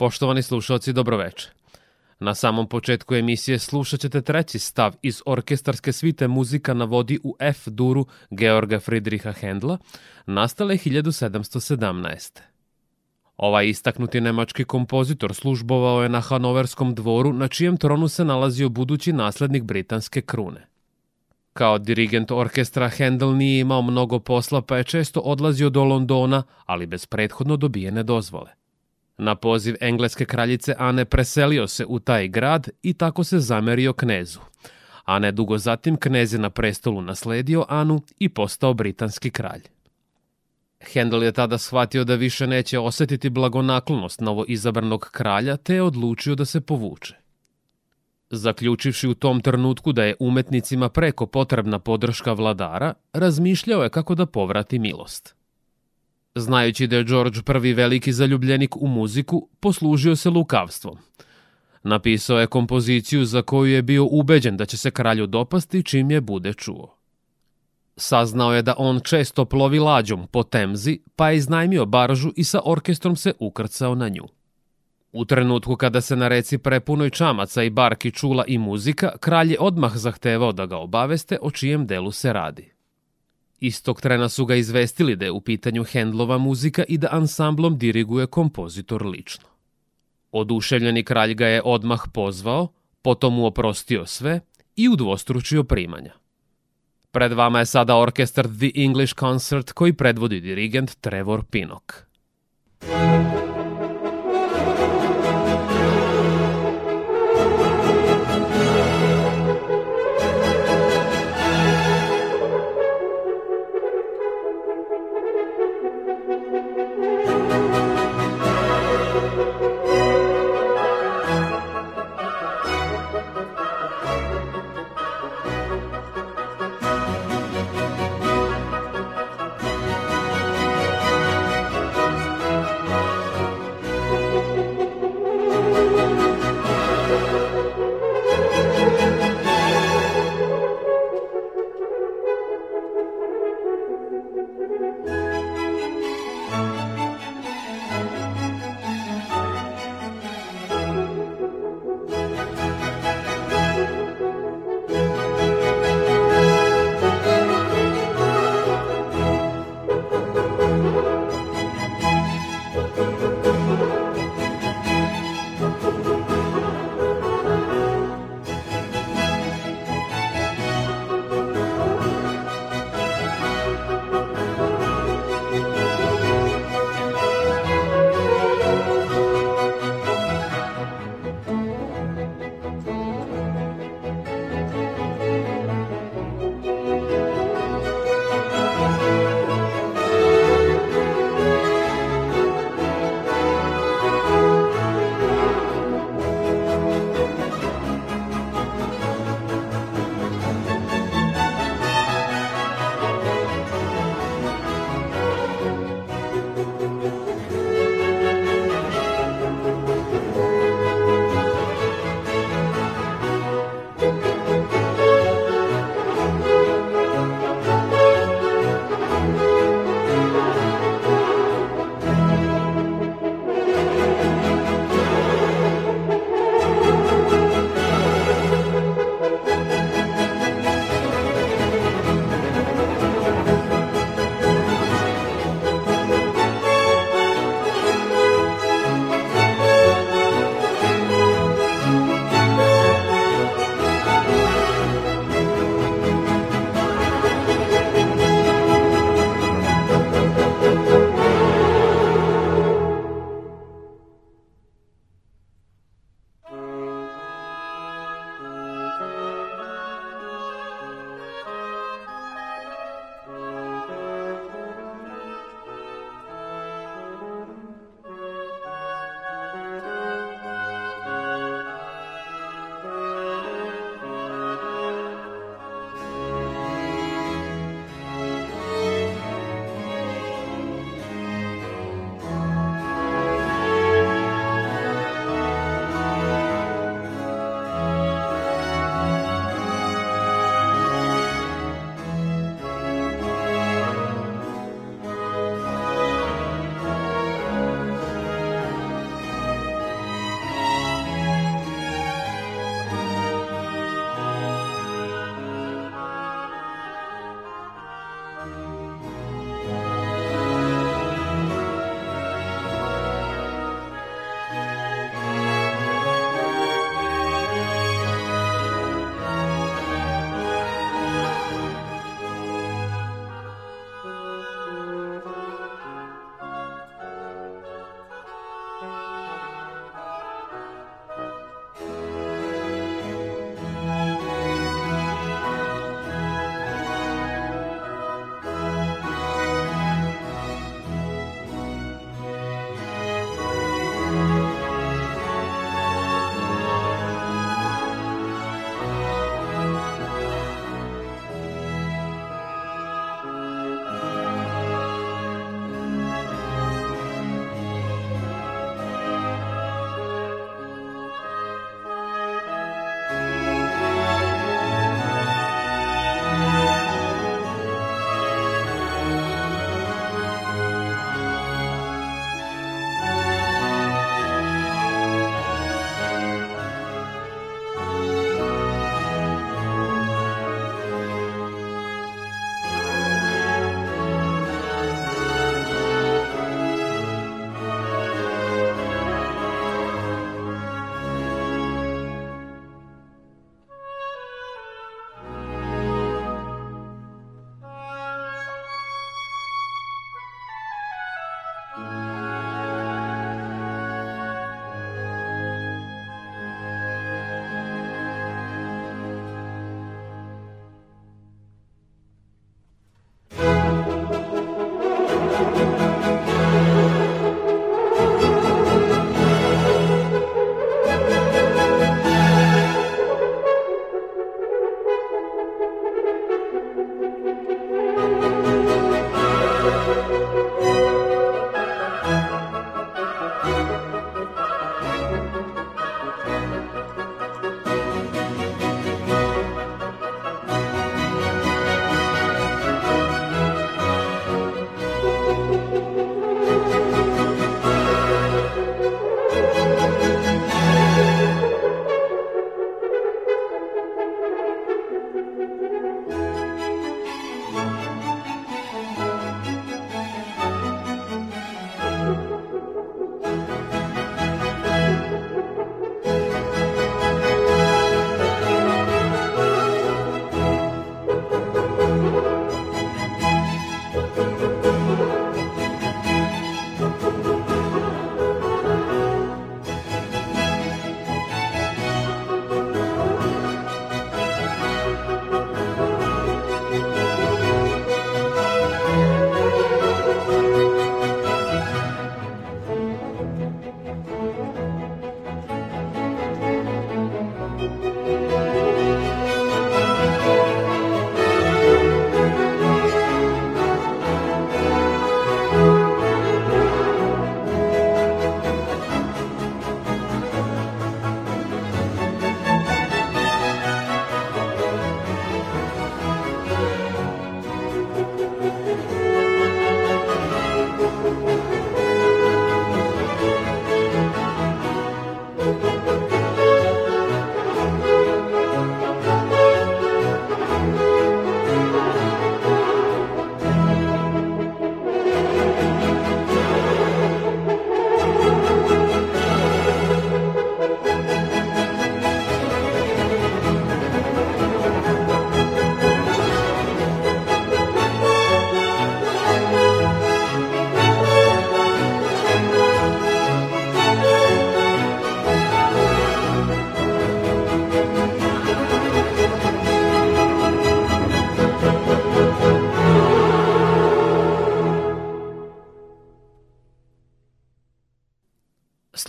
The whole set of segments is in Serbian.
Poštovani slušalci, dobroveče. Na samom početku emisije slušat ćete treći stav iz orkestarske svite muzika na vodi u F duru Georga Friedricha Hendla, nastale 1717. Ovaj istaknuti nemački kompozitor službovao je na Hanoverskom dvoru na čijem tronu se nalazio budući naslednik britanske krune. Kao dirigent orkestra Handel nije imao mnogo posla pa je često odlazio do Londona, ali bez prethodno dobijene dozvole. Na poziv engleske kraljice Ane preselio se u taj grad i tako se zamerio knezu. A nedugo zatim knez je na prestolu nasledio Anu i postao britanski kralj. Hendel je tada shvatio da više neće osetiti blagonaklonost novo izabranog kralja, te je odlučio da se povuče. Zaključivši u tom trenutku da je umetnicima preko potrebna podrška vladara, razmišljao je kako da povrati milost – Znajući da je George prvi veliki zaljubljenik u muziku, poslužio se lukavstvom. Napisao je kompoziciju za koju je bio ubeđen da će se kralju dopasti čim je bude čuo. Saznao je da on često plovi lađom po temzi, pa je iznajmio baržu i sa orkestrom se ukrcao na nju. U trenutku kada se na reci prepunoj čamaca i barki čula i muzika, kralj je odmah zahtevao da ga obaveste o čijem delu se radi. Istog trena su ga izvestili da je u pitanju Hendlova muzika i da ansamblom diriguje kompozitor lično. Oduševljeni kralj ga je odmah pozvao, potom mu oprostio sve i udvostručio primanja. Pred vama je sada orkestar The English Concert koji predvodi dirigent Trevor Pinnock. Thank you.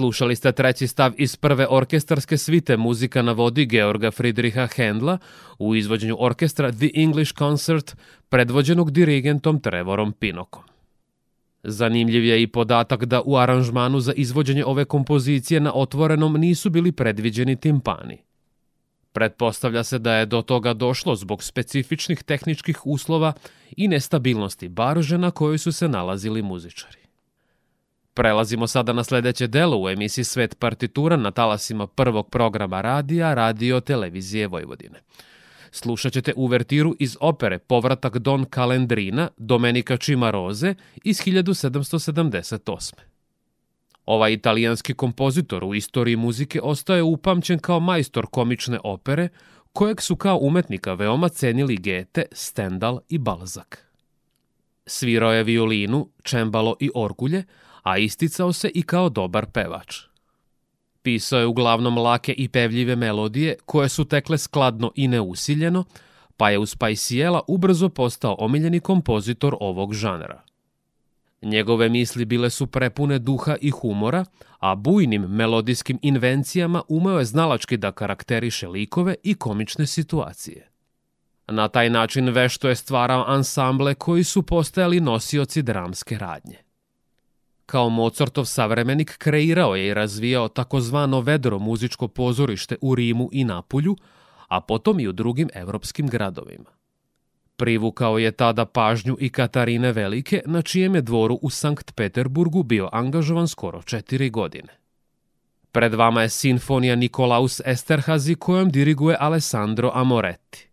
Slušali ste treći stav iz prve orkestarske svite muzika na vodi Georga Friedricha Hendla u izvođenju orkestra The English Concert predvođenog dirigentom Trevorom Pinokom. Zanimljiv je i podatak da u aranžmanu za izvođenje ove kompozicije na otvorenom nisu bili predviđeni timpani. Pretpostavlja se da je do toga došlo zbog specifičnih tehničkih uslova i nestabilnosti barže na kojoj su se nalazili muzičari. Prelazimo sada na sledeće delo u emisiji Svet partitura na talasima prvog programa radija Radio Televizije Vojvodine. Slušat ćete uvertiru iz opere Povratak Don Kalendrina Domenika Cimaroze iz 1778. Ovaj italijanski kompozitor u istoriji muzike ostaje upamćen kao majstor komične opere, kojeg su kao umetnika veoma cenili Gete, Stendal i Balzak. Svirao je violinu, čembalo i orgulje, a isticao se i kao dobar pevač. Pisao je uglavnom lake i pevljive melodije koje su tekle skladno i neusiljeno, pa je u Spajsijela ubrzo postao omiljeni kompozitor ovog žanra. Njegove misli bile su prepune duha i humora, a bujnim melodijskim invencijama umeo je znalački da karakteriše likove i komične situacije. Na taj način vešto je stvarao ansamble koji su postajali nosioci dramske radnje. Kao Mozartov savremenik kreirao je i razvijao takozvano vedro muzičko pozorište u Rimu i Napulju, a potom i u drugim evropskim gradovima. Privukao je tada pažnju i Katarine Velike, na čijem je dvoru u Sankt Peterburgu bio angažovan skoro četiri godine. Pred vama je sinfonija Nikolaus Esterhazy kojom diriguje Alessandro Amoretti.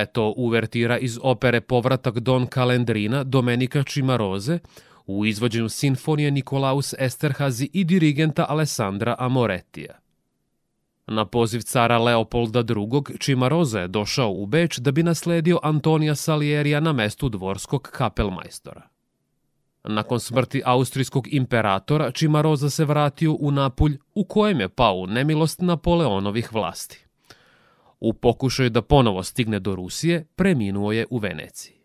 je to uvertira iz opere Povratak Don Kalendrina Domenika Čimaroze u izvođenju sinfonije Nikolaus Esterhazi i dirigenta Alessandra Amoretija. Na poziv cara Leopolda II. Čimaroza je došao u Beč da bi nasledio Antonija Salierija na mestu dvorskog kapelmajstora. Nakon smrti austrijskog imperatora, Čimaroza se vratio u Napulj u kojem je pao nemilost Napoleonovih vlasti. U pokušaju da ponovo stigne do Rusije, preminuo je u Veneciji.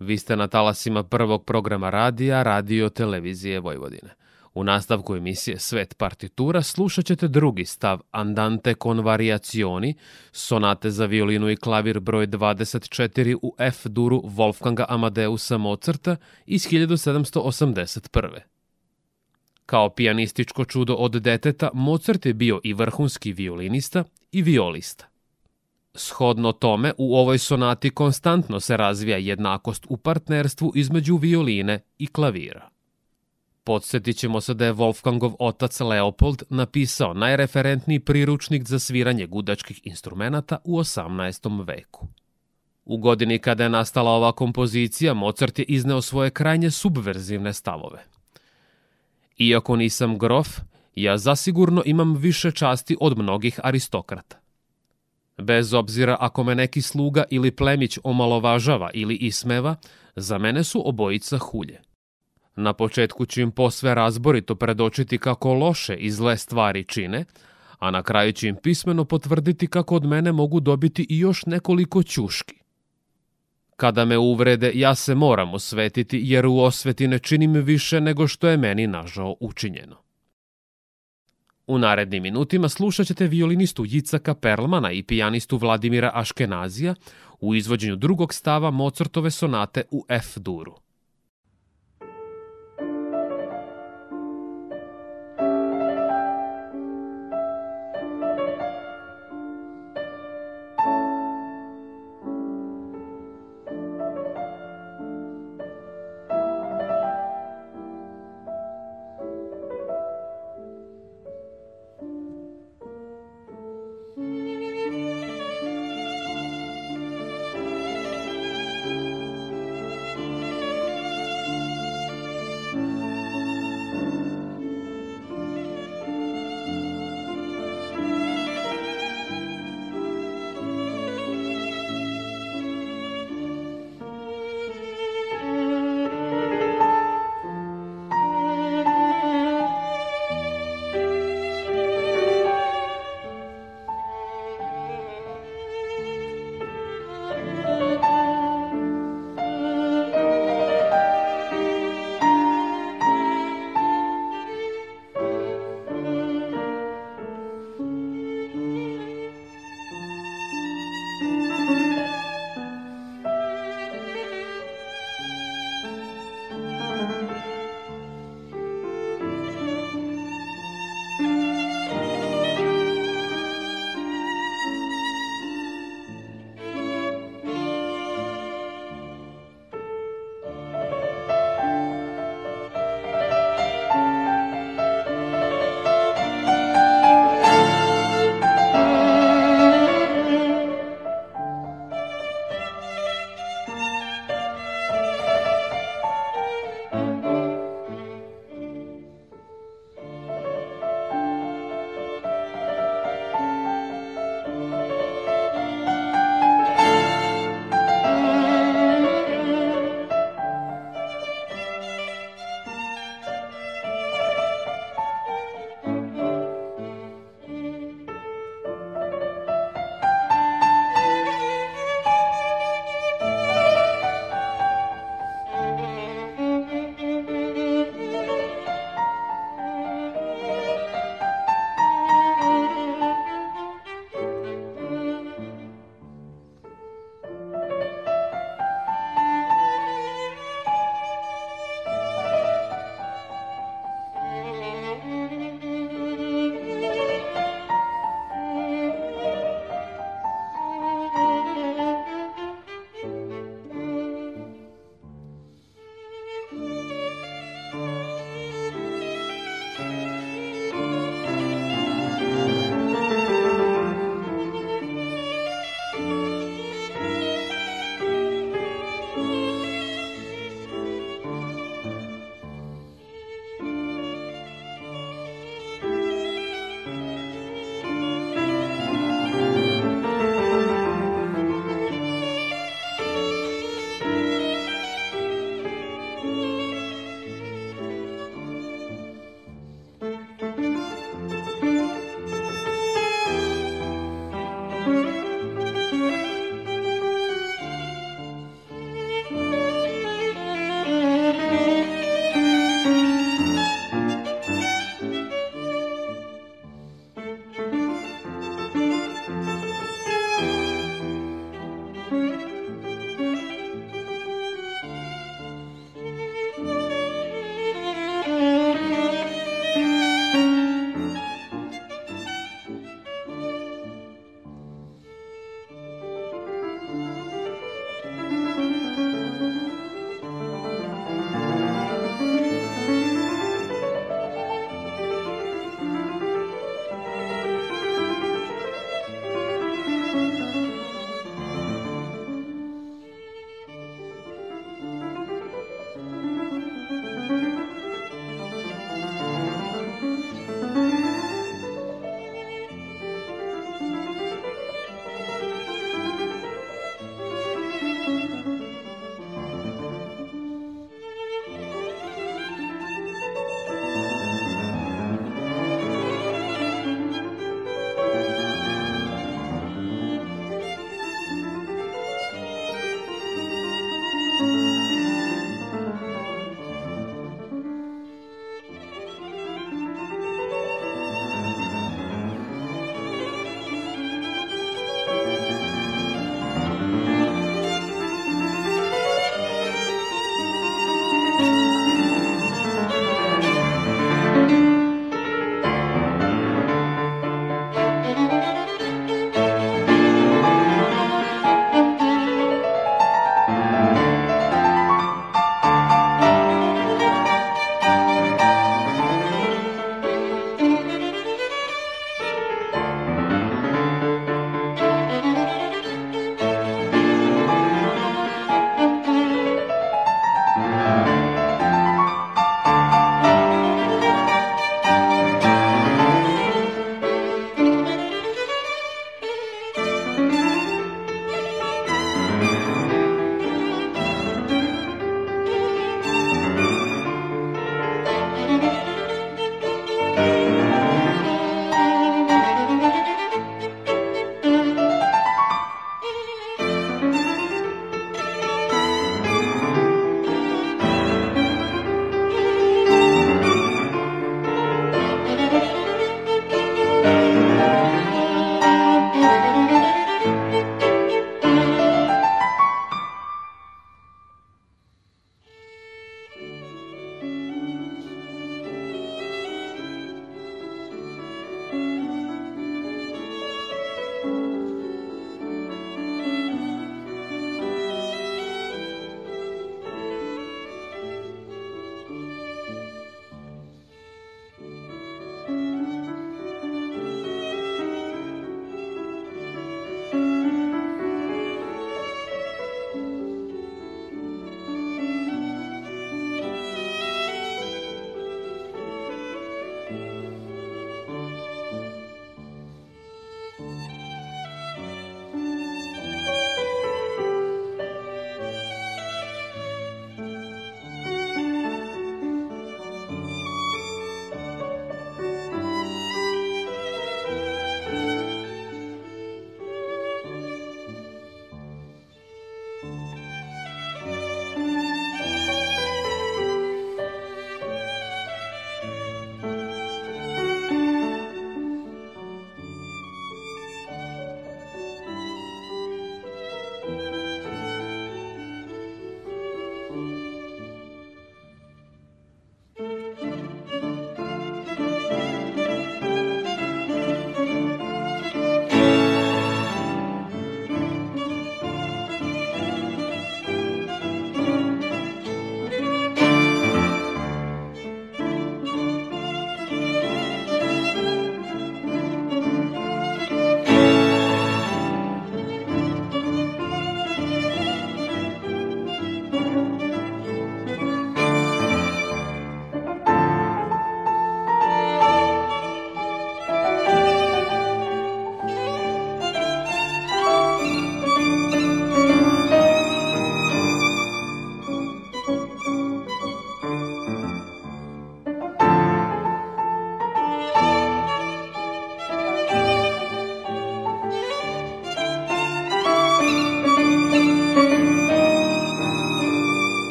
Vi ste na talasima prvog programa radija Radio Televizije Vojvodine. U nastavku emisije Svet partitura slušat ćete drugi stav Andante con variazioni, sonate za violinu i klavir broj 24 u F duru Wolfganga Amadeusa Mozarta iz 1781. Kao pijanističko čudo od deteta, Mozart je bio i vrhunski violinista, i violista. Shodno tome, u ovoj sonati konstantno se razvija jednakost u partnerstvu između violine i klavira. Podsjetit ćemo se da je Wolfgangov otac Leopold napisao najreferentniji priručnik za sviranje gudačkih instrumenta u 18. veku. U godini kada je nastala ova kompozicija, Mozart je izneo svoje krajnje subverzivne stavove. Iako nisam grof, Ja zasigurno imam više časti od mnogih aristokrata. Bez obzira ako me neki sluga ili plemić omalovažava ili ismeva, za mene su obojica hulje. Na početku ću im posve razborito predočiti kako loše i zle stvari čine, a na kraju ću im pismeno potvrditi kako od mene mogu dobiti i još nekoliko ćuški. Kada me uvrede, ja se moram osvetiti jer u osveti ne činim više nego što je meni nažao učinjeno. U narednim minutima slušat ćete violinistu Jicaka Perlmana i pijanistu Vladimira Aškenazija u izvođenju drugog stava Mozartove sonate u F-duru.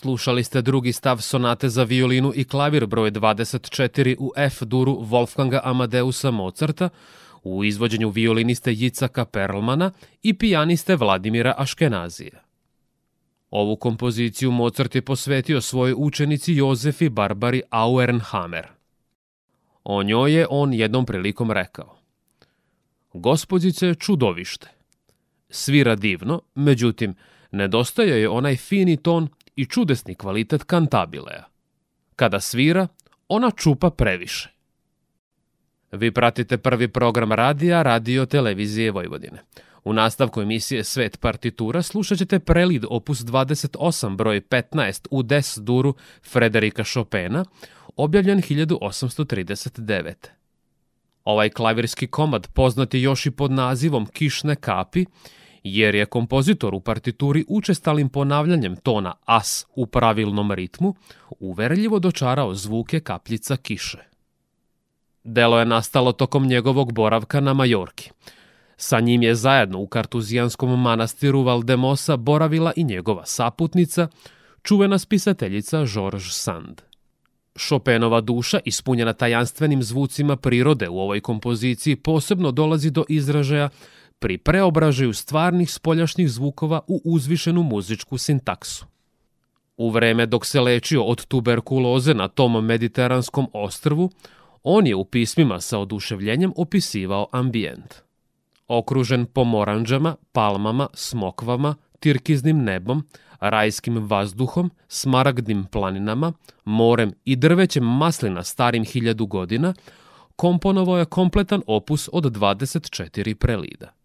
Slušali ste drugi stav sonate za violinu i klavir broj 24 u F duru Wolfganga Amadeusa Mozarta u izvođenju violiniste Jicaka Perlmana i pijaniste Vladimira Aškenazija. Ovu kompoziciju Mozart je posvetio svojoj učenici Jozefi Barbari Auernhamer. O njoj je on jednom prilikom rekao Gospodjice čudovište. Svira divno, međutim, nedostaje je onaj fini ton i čudesni kvalitet kantabilea. Kada svira, ona čupa previše. Vi pratite prvi program radija Radio Televizije Vojvodine. U nastavku emisije Svet partitura slušat ćete prelid opus 28 broj 15 u des duru Frederika Chopina, objavljen 1839. Ovaj klavirski komad, poznat je još i pod nazivom Kišne kapi, jer je kompozitor u partituri učestalim ponavljanjem tona as u pravilnom ritmu uverljivo dočarao zvuke kapljica kiše. Delo je nastalo tokom njegovog boravka na Majorki. Sa njim je zajedno u kartuzijanskom manastiru Valdemosa boravila i njegova saputnica, čuvena spisateljica Georges Sand. Chopinova duša, ispunjena tajanstvenim zvucima prirode u ovoj kompoziciji, posebno dolazi do izražaja pri preobražaju stvarnih spoljašnjih zvukova u uzvišenu muzičku sintaksu. U vreme dok se lečio od tuberkuloze na tom mediteranskom ostrvu, on je u pismima sa oduševljenjem opisivao ambijent. Okružen pomoranđama, palmama, smokvama, tirkiznim nebom, rajskim vazduhom, smaragdnim planinama, morem i drvećem maslina starim hiljadu godina, komponovao je kompletan opus od 24 prelida.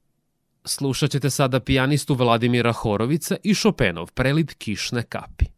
Slušat ćete sada pijanistu Vladimira Horovica i Šopenov prelit Kišne kapi.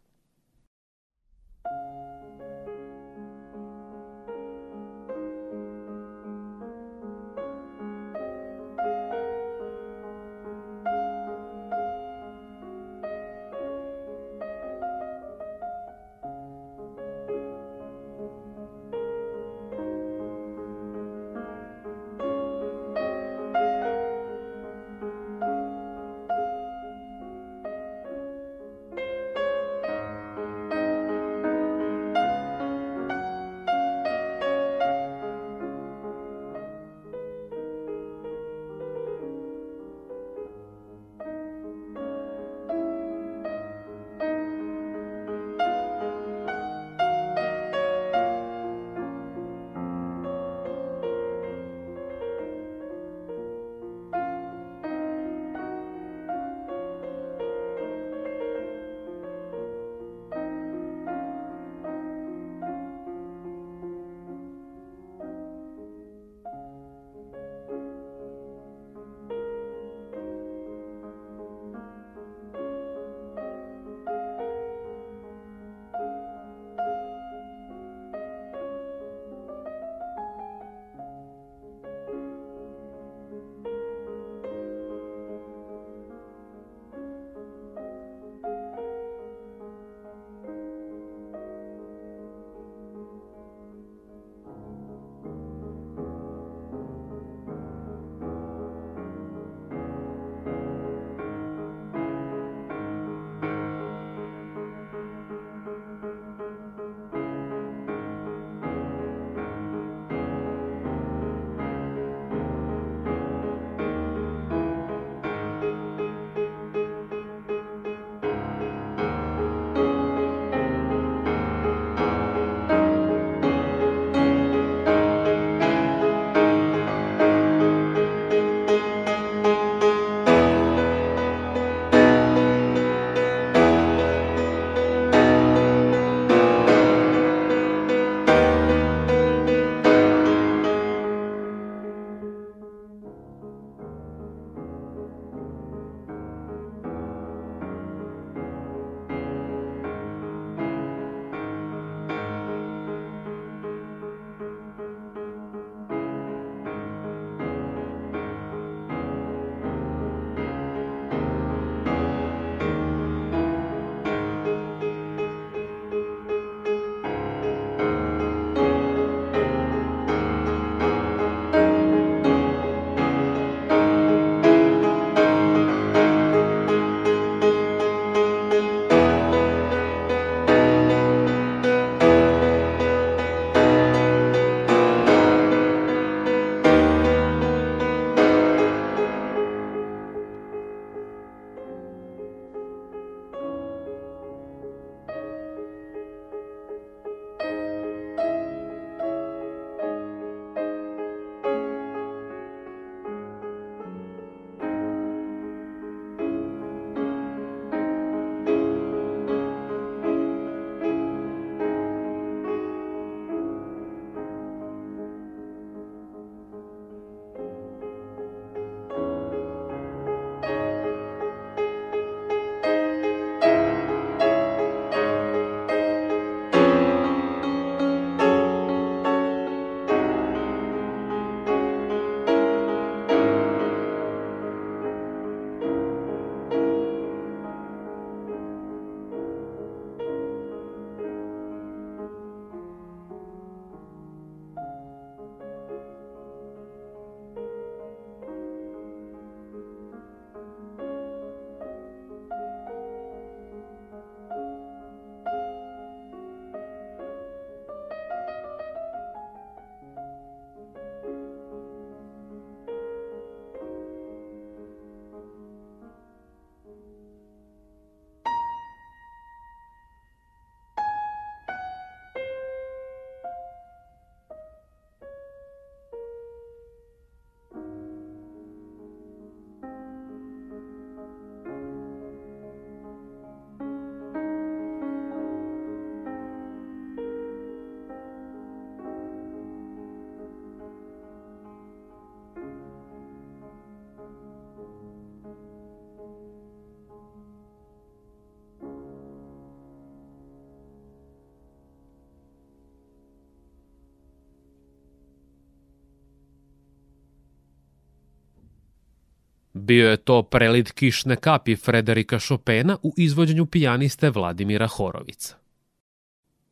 Bio je to prelit kišne kapi Frederika Chopina u izvođenju pijaniste Vladimira Horovica.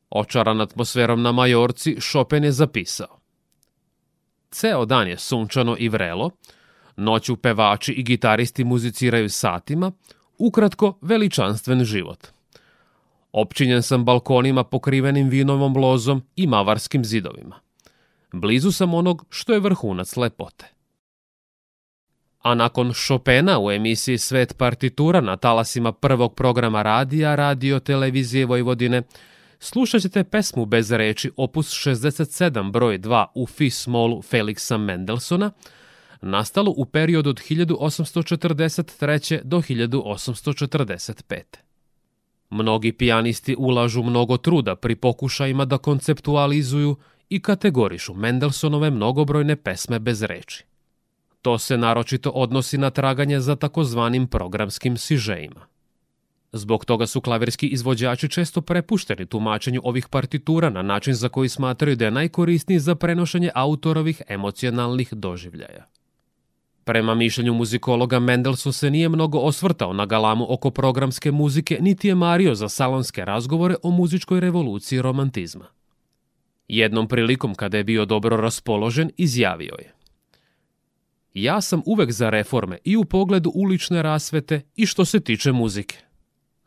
Očaran atmosferom na Majorci, Chopin je zapisao. Ceo dan je sunčano i vrelo, noću pevači i gitaristi muziciraju satima, ukratko veličanstven život. Opčinjen sam balkonima pokrivenim vinovom lozom i mavarskim zidovima. Blizu sam onog što je vrhunac lepote a nakon Chopina u emisiji Svet partitura na talasima prvog programa radija Radio Televizije Vojvodine, slušat ćete pesmu bez reči opus 67 broj 2 u Fis-molu Feliksa Mendelsona, nastalu u periodu od 1843. do 1845. Mnogi pijanisti ulažu mnogo truda pri pokušajima da konceptualizuju i kategorišu Mendelsonove mnogobrojne pesme bez reči. To se naročito odnosi na traganje za takozvanim programskim sižejima. Zbog toga su klavirski izvođači često prepušteni tumačenju ovih partitura na način za koji smatraju da je najkorisniji za prenošenje autorovih emocionalnih doživljaja. Prema mišljenju muzikologa Mendelssohn se nije mnogo osvrtao na galamu oko programske muzike, niti je mario za salonske razgovore o muzičkoj revoluciji romantizma. Jednom prilikom kada je bio dobro raspoložen, izjavio je – Ja sam uvek za reforme i u pogledu ulične rasvete i što se tiče muzike.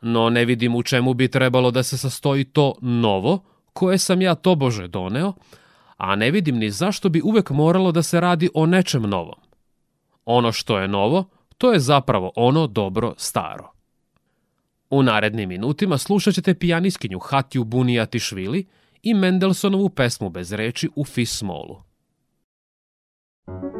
No ne vidim u čemu bi trebalo da se sastoji to novo koje sam ja tobože doneo, a ne vidim ni zašto bi uvek moralo da se radi o nečem novom. Ono što je novo, to je zapravo ono dobro staro. U narednim minutima slušat ćete pijaniskinju Hatiju Bunijatišvili i Mendelsonovu pesmu bez reči u Fis Thank you.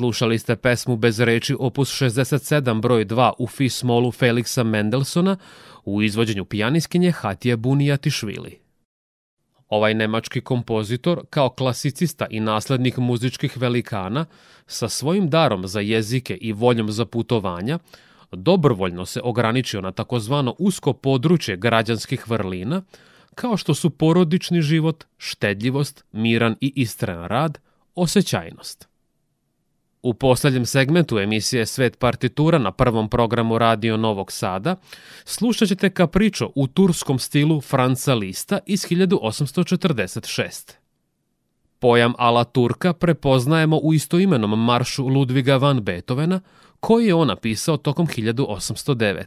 Slušali ste pesmu Bez reči opus 67 broj 2 u Fismolu Feliksa Mendelsona u izvođenju pijaniskinje Hatije Bunijatišvili. Ovaj nemački kompozitor, kao klasicista i naslednik muzičkih velikana, sa svojim darom za jezike i voljom za putovanja, dobrovoljno se ograničio na takozvano usko područje građanskih vrlina, kao što su porodični život, štedljivost, miran i istren rad, osjećajnost. U poslednjem segmentu emisije Svet partitura na prvom programu Radio Novog Sada slušat ćete kapričo u turskom stilu Franca Lista iz 1846. Pojam ala Turka prepoznajemo u istoimenom maršu Ludviga van Beethovena, koji je on napisao tokom 1809.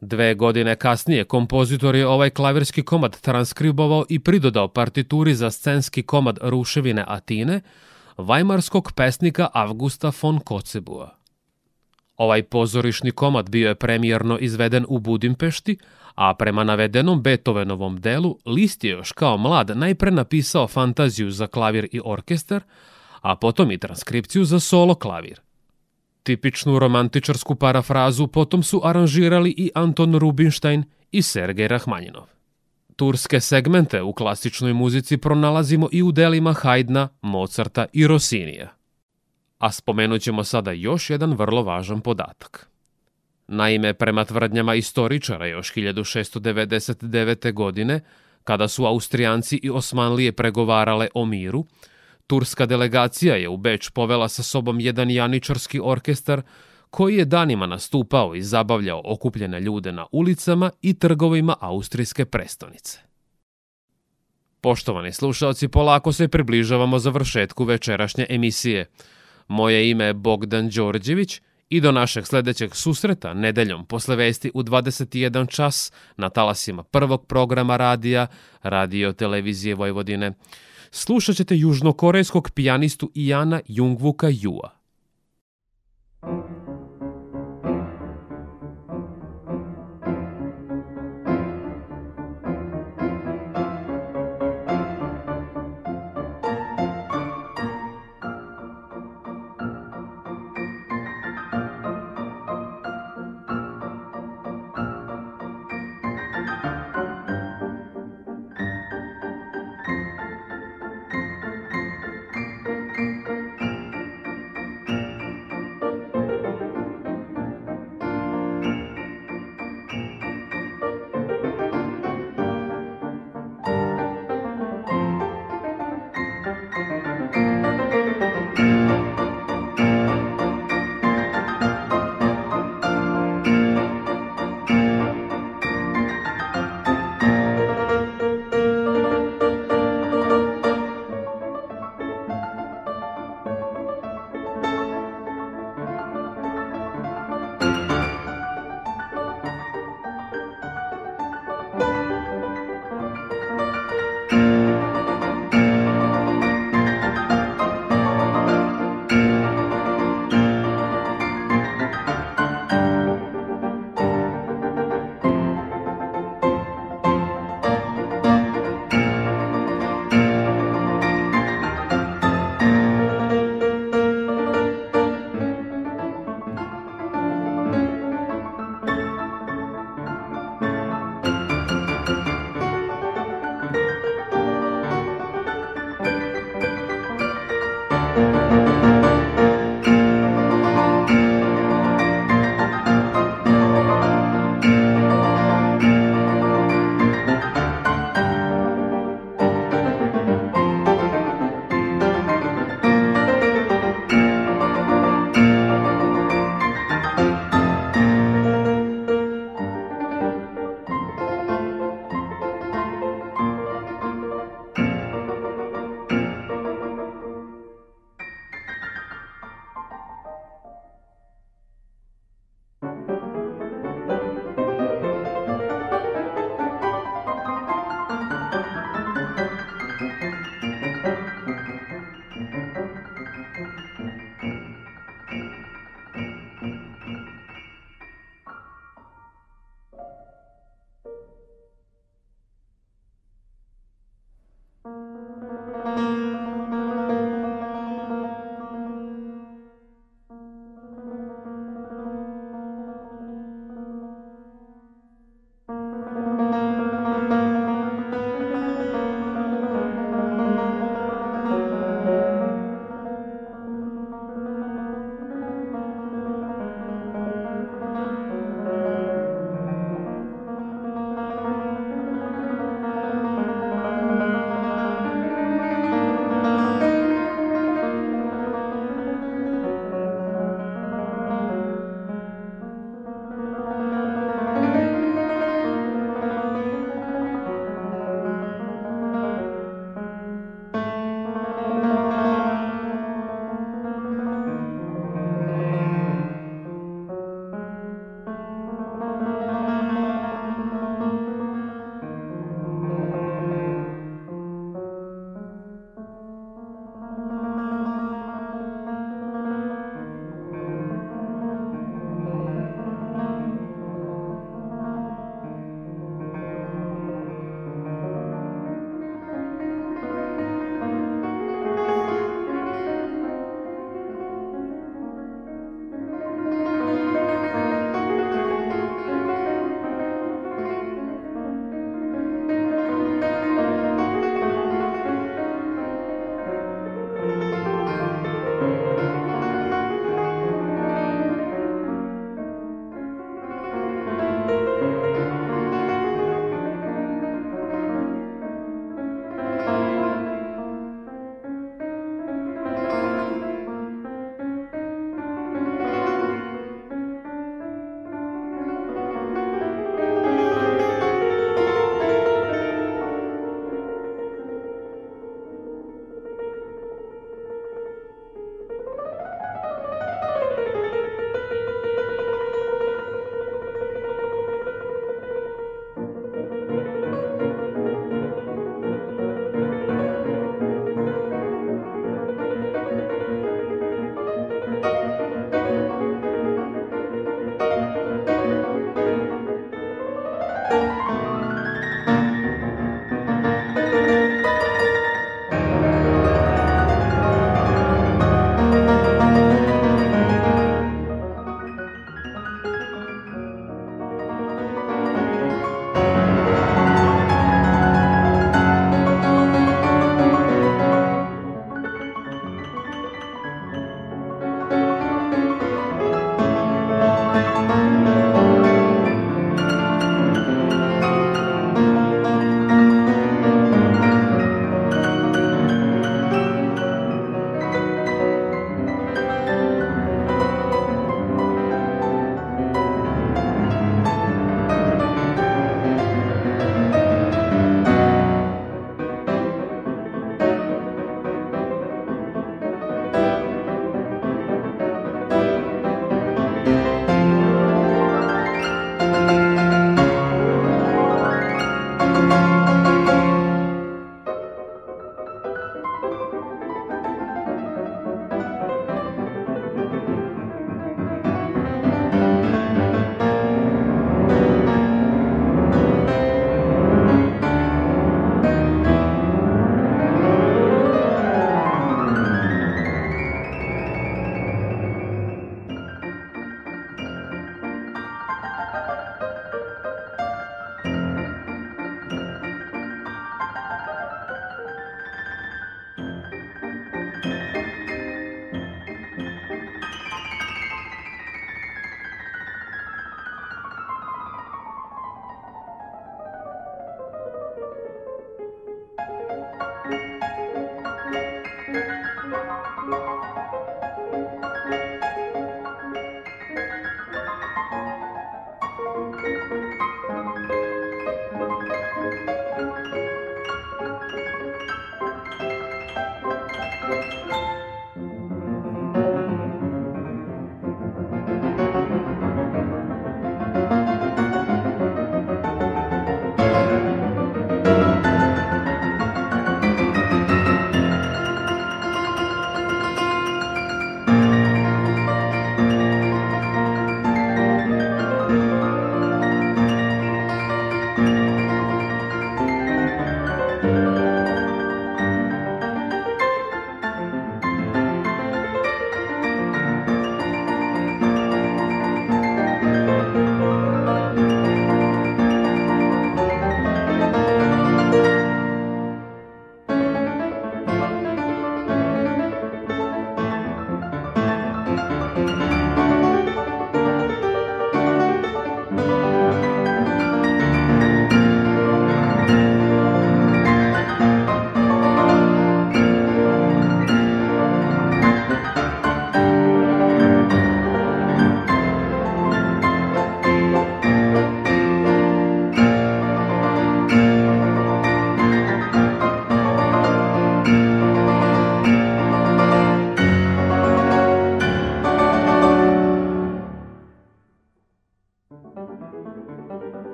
Dve godine kasnije kompozitor je ovaj klavirski komad transkribovao i pridodao partituri za scenski komad Ruševine Atine – vajmarskog pesnika Avgusta von Kocebua. Ovaj pozorišni komad bio je premijerno izveden u Budimpešti, a prema navedenom Beethovenovom delu List je još kao mlad najpre napisao fantaziju za klavir i orkestar, a potom i transkripciju za solo klavir. Tipičnu romantičarsku parafrazu potom su aranžirali i Anton Rubinstein i Sergej Rahmanjinov. Turske segmente u klasičnoj muzici pronalazimo i u delima Haydna, Mozarta i Rosinija. A spomenut ćemo sada još jedan vrlo važan podatak. Naime, prema tvrdnjama istoričara još 1699. godine, kada su Austrijanci i Osmanlije pregovarale o miru, turska delegacija je u Beč povela sa sobom jedan janičarski orkestar koji je danima nastupao i zabavljao okupljene ljude na ulicama i trgovima austrijske prestonice. Poštovani slušaoci, polako se približavamo završetku večerašnje emisije. Moje ime je Bogdan Đorđević i do našeg sledećeg susreta nedeljom posle vesti u 21 čas na talasima prvog programa radija Radio Televizije Vojvodine. Slušat ćete južnokorejskog pijanistu Iana Jungvuka Jua